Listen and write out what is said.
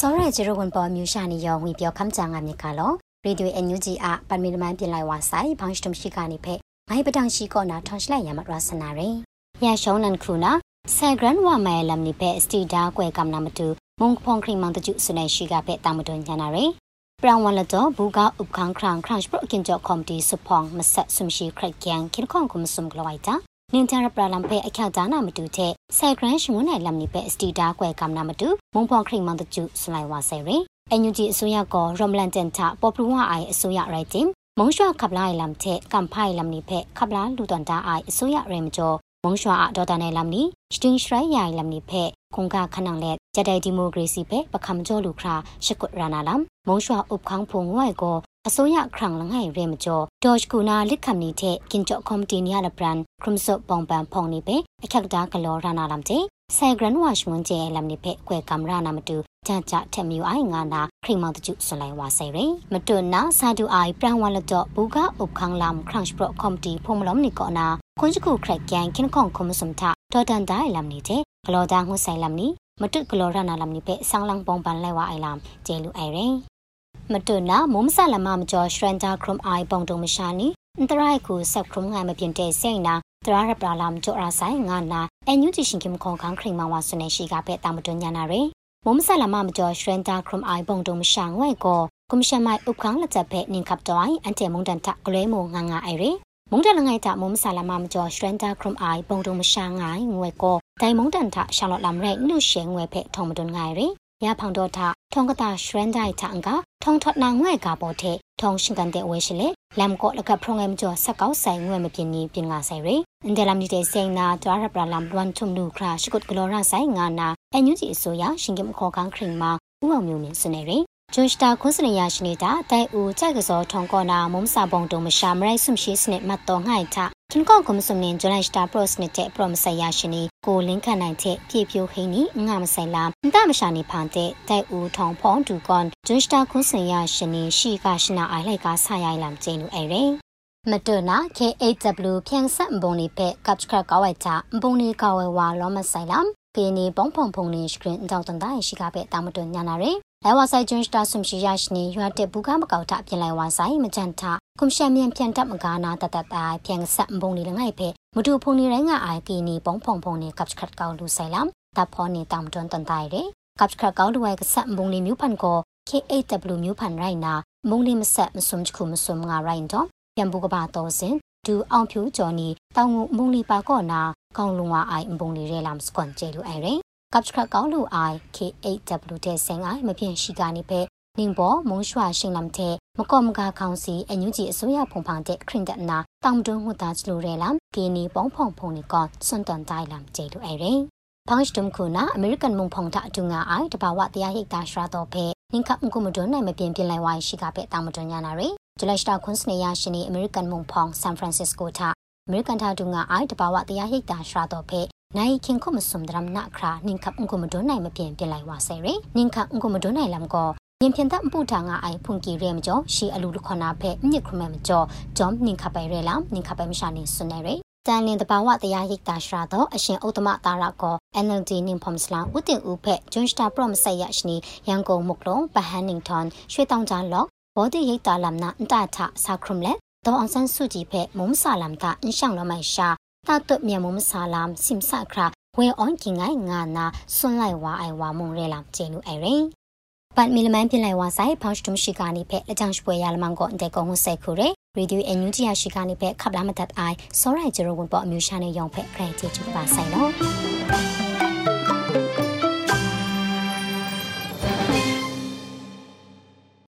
စောရဂျေရဝန်ပေါ်မြူရှာနီယောဝီပြောခမ်ချာငါမြကလောရေဒီယိုအန်ယူဂျီအပတ်မီလမန်ပြင်လိုက်ဝါဆိုင်ဘောင်းစတမ်ရှိကနေဖက်ငိုင်ပတန်ရှိကောနာထောင်းရှလိုက်ရမရဆနာရေရရှောင်းနန်ခုနာဆယ်ဂရန်ဝါမဲလမ်နိဖက်စတီဒါကွဲကမ်နာမတူမုံဖုန်ခရီမန်တကျဆုနေရှိကဖက်တာမတွန်ညာနာရေပရန်ဝန်လတော့ဘူကဥခန်းခရန်ခရန့်ပရကင်ကြောကွန်တီစဖောင်းမဆက်ဆုမရှိခရက်ကန်ခင်ခွန်ကုမဆုမ်ဂလိုဝိုင်တာ နင်တာရပရလမ်ဖဲအခါဒါနာမတူတဲ့ဆယ်ဂရန်ရှမွန်နိုင်လမ်နိပဲစတီတာကွဲကမ်နာမတူမုံဖော်ခရိမန်တကျစလိုက်ဝါဆယ်ရင်အန်ယူဂျီအစိုးရကောရမလန်တန်တာပေါ်ပလူဝအိုင်အစိုးရရိုက်တင်မုံရွှခပ်လာလမ်တဲ့ကမ်ဖိုင်လမ်နိဖဲခပ်လာလူတန်တာအိုင်အစိုးရရဲမကျော်မုံရွှအဒေါ်တာနယ်လမ်နီစတင်းရှရိုင်ယိုင်လမ်နိဖဲခုံကခနန်လက်ဂျဒိုင်ဒီမိုကရေစီဖဲပခမ်ကျော်လူခရာရှကုရနာလမ်မုံရွှဥပခန်းဖုံဝိုင်ကော အစိုးရခရံလငယ်ရဲမကျော်ဒေါ်ကူနာလက်ခမ်နေတဲ့ကင်ကျော်ကော်မတီနီယာလဘရန်ခရမ်ဆော့ပုံပန်ဖုန်နေပဲအခက်တာကလောရနာလမ်တဲ့ဆယ်ဂရန်ဝါရှမွန်ကျဲလမ်နေပဲကွဲကမ်ရာနာမတူကြကြထက်မြူအိုင်ငါနာခရိမောင်တကျဆွလိုက်ဝါဆယ်ရမတွနာစာဒူအိုင်ပရန်ဝါလတော့ဘူကဥပခန်းလမ်ခရန့်ပရော့ကော်မတီဖုံမလုံးနီကောနာခွန်ချခုခရက်ကန်ကင်ခွန်ခုမစုံထဒေါ်တန်ဒိုင်လမ်နေတဲ့ဂလောဒါငှဆိုင်လမ်နီမတုဂလောရနာလမ်နီပဲဆောင်းလန်းပုံပန်လဲဝအိုင်လမ်ကျဲလူအိုင်ရင် မတွနာမုံမဆလမမကျော်ရှရန်တာခရုံအိုင်ပုံတုံမရှာနီအန်တရိုက်ကိုဆက်ခရုံငိုင်မပြင်းတဲ့စိတ်နာတရာရပလာလမ်ကျော်ရာဆိုင်ငါနာအန်ယူဂျီရှင်ကင်ခွန်ခန်းခရင်မဝါဆွနေရှိကပဲတာမတွညာနာရယ်မုံမဆလမမကျော်ရှရန်တာခရုံအိုင်ပုံတုံမရှာငွဲ့ကိုကွန်မရှင်မိုင်ဥခန်းလက်ချက်ပဲနင်ကပ်တော်အိုင်အန်တေမုန်တန်တကလေးမိုငါငါအိုင်ရယ်မုံတလငိုင်တာမုံမဆလမမကျော်ရှရန်တာခရုံအိုင်ပုံတုံမရှာငိုင်ငွဲ့ကိုတိုင်မုန်တန်တရှာလော့လမ်ရဲနုရှဲငွဲ့ဖဲထုံမတွန်ငိုင်ရယ် ရဖောင်တော့ထထုံကတာရှရန်ဒိုင်ထန်ကထုံထနာငွဲ့ကပေါ်တဲ့ထုံရှင်ကန်တဲ့ဝဲရှိလေလမ်ကောလကဖရုံငမ်ကျော်ဆက်ကောက်ဆိုင်ငွဲ့မပြင်းနီပြင်ငါဆိုင်ရအန်ဒလမ်ဒီတဲ့စိန်နာတွာရပရလမ်လွမ်ထုံနုခရာရှိကုတ်ဂလောရာဆိုင်ငါနာအန်ယူဂျီအစိုးရရှင်ကမခေါ်ကန်ခရင်မှာဥအောင်မျိုးမြင်စနေရဂျွန်စတာခွန်းစနေရရှိနေတာတိုင်ဦးကြိုက်ကစောထုံကောနာမုံစာပုံတုံမရှာမရိုက်ဆုမရှိစနစ်မတ်တော်ငှိုင်ချ ခင်ကောကွန်စုံနင်ဂျွန်လိုက်စတာပရော့စနစ်တဲ့ပရော့မဆိုင်ရရှိနေကိုလင်းခန့်နိုင်တဲ့ပြေပြိုဟိနီငါမဆိုင်လာအန်တမရှာနေဖန်တဲ့တိုင်ဦးထုံဖုံးတူကွန်ဂျွန်စတာခွန်းစနေရရှိနေရှိကရှနာအိုင်လိုက်ကားဆရိုင်လမ်ကျင်းလူအဲ့ရဲမတနာ K8W ဖြန့်ဆက်ဘုံလေးဖက်ကပ်ချခကောက်ဝိုက်ချဘုံလေးကောက်ဝဲဝါလောမဆိုင်လမ်ကေနီဘုံဖုံဖုံနေစကရင်တောက်တန်တိုင်းရှိကပဲတာမတွညာနာရယ် လဲဝါဆိုင်ကျွန်းစတာဆုံရှိရရှိနေရွာတဲ့ဘူကမကောက်ထပြင်လိုက်ဝါဆိုင်မကြန်ထကွန်ရှမ်မြန်ပြန်တပ်မကာနာတတတိုင်ပြန်ဆက်ဘုံနေလငိုင်ဖဲမတူဖုန်နေရငါအိုင်ကီနီပုံဖုံဖုံနေကပ်ခတ်ကောက်လူဆိုင်လမ်တပ်ဖောနေတမ်တွန်တန်တိုင်ရဲကပ်ခတ်ကောက်လူဝဲကဆက်ဘုံနေမြူဖန်ကို K8W မြူဖန်ရိုင်နာမုံနေမဆက်မစုံချခုမစုံငါရိုင်တော့ပြန်ဘူကပါတော်စင်ဒူအောင်ဖြူကျော်နီတောင်ငုမုံလီပါကောနာကောင်းလုံဝအိုင်ဘုံနေရဲလမ်စကွန်ကျဲလူအိုင်ရဲ ကပ်ချခကောင်းလူအိုင် K8W တဲ့ဆင်အိုင်မပြင်းရှိကနေဖဲနင်းပေါ်မုံရွှာရှင်လမ်တဲ့မကော့မကာခေါင်စီအညူကြီးအစိုးရဖုန်ဖန်တဲ့ခရင်ဒနာတောင်တွန်းဟူတာချလိုရဲလမ်ကီနီပေါင်းဖုန်ဖုန်နီကောစွန်တန်တိုင်းလမ်ကျေလူအဲရဲဖောင်းစတုံခုနာအမေရိကန်မုံဖုန်တာအတူငါအိုင်တဘာဝတရားဟိတ်တာရှရာတော့ဖဲနင်းခပ်ငုမတွန်းနိုင်မပြင်းပြလိုက်ဝိုင်းရှိကပဲတောင်မတွန်းညာနာရဲဂျူလိုက်စတာခွန်းစနေရရှင်နီအမေရိကန်မုံဖုန်ဆန်ဖရန်စစ္စကိုထအမေရိကန်ထာတူငါအိုင်တဘာဝတရားဟိတ်တာရှရာတော့ဖဲ နိုင်ခင်ခုမစုံဒရမ်နာခရာနင်းခပ်ငုမတွန်းနိုင်မပြင်းပြလိုက်ဝါဆဲရဲနင်းခပ်ငုမတွန်းနိုင်လမ်ကောရင်ဖြန်တပ်ပူထာငါအိုင်ဖွန်ကီရဲမကျော်ရှီအလူလခနာဖဲမြစ်ခရမမကျော်ဂျုံနင်ခပိုင်ရဲလာနင်ခပိုင်မရှာနေဆွနေရဲတန်လင်တဘာဝတရားရိတ်တာရှာတော့အရှင်ဥတ္တမတာရကော NLD နင်ဖုံစလာဥတင်ဦးဖက်ဂျွန်စတာပရမဆက်ရရှိနီရန်ကုန်မုကလုံးပဟန်နင်ထွန်ရွှေတောင်ကြားလော့ဘောတိရိတ်တာလမ်နာအန်တာထစာခရုမလက်ဒေါအောင်ဆန်းစုကြည်ဖက်မုံဆာလမ်တာအင်းရှောင်းလမိုင်ရှာ တာတုတ်မြန်မုံဆာလမ်စင်ဆာခရာဝဲအွန်ကင်ငိုင်ငါနာဆွန်လိုက်ဝါအိုင်ဝါမုံရဲလာကျေနူအိုင်ရင်ပတ်မီလမန်ပြင်လိုက်ဝါဆိုင်ဖောင်းစတုံရှိကနေဖက်လက်ချောင်းပွဲရလမန်ကိုအန်တဲကုံဟဆက်ခုရဲရေဒီယိုအန်ယူဂျီယာရှိကနေဖက်ခပ်လာမတတ်အိုင်စောရိုင်ဂျေရဝန်ပေါ်အမျိုးရှာနေရောင်ဖက်ခရိုင်တီချူပါဆိုင်နော်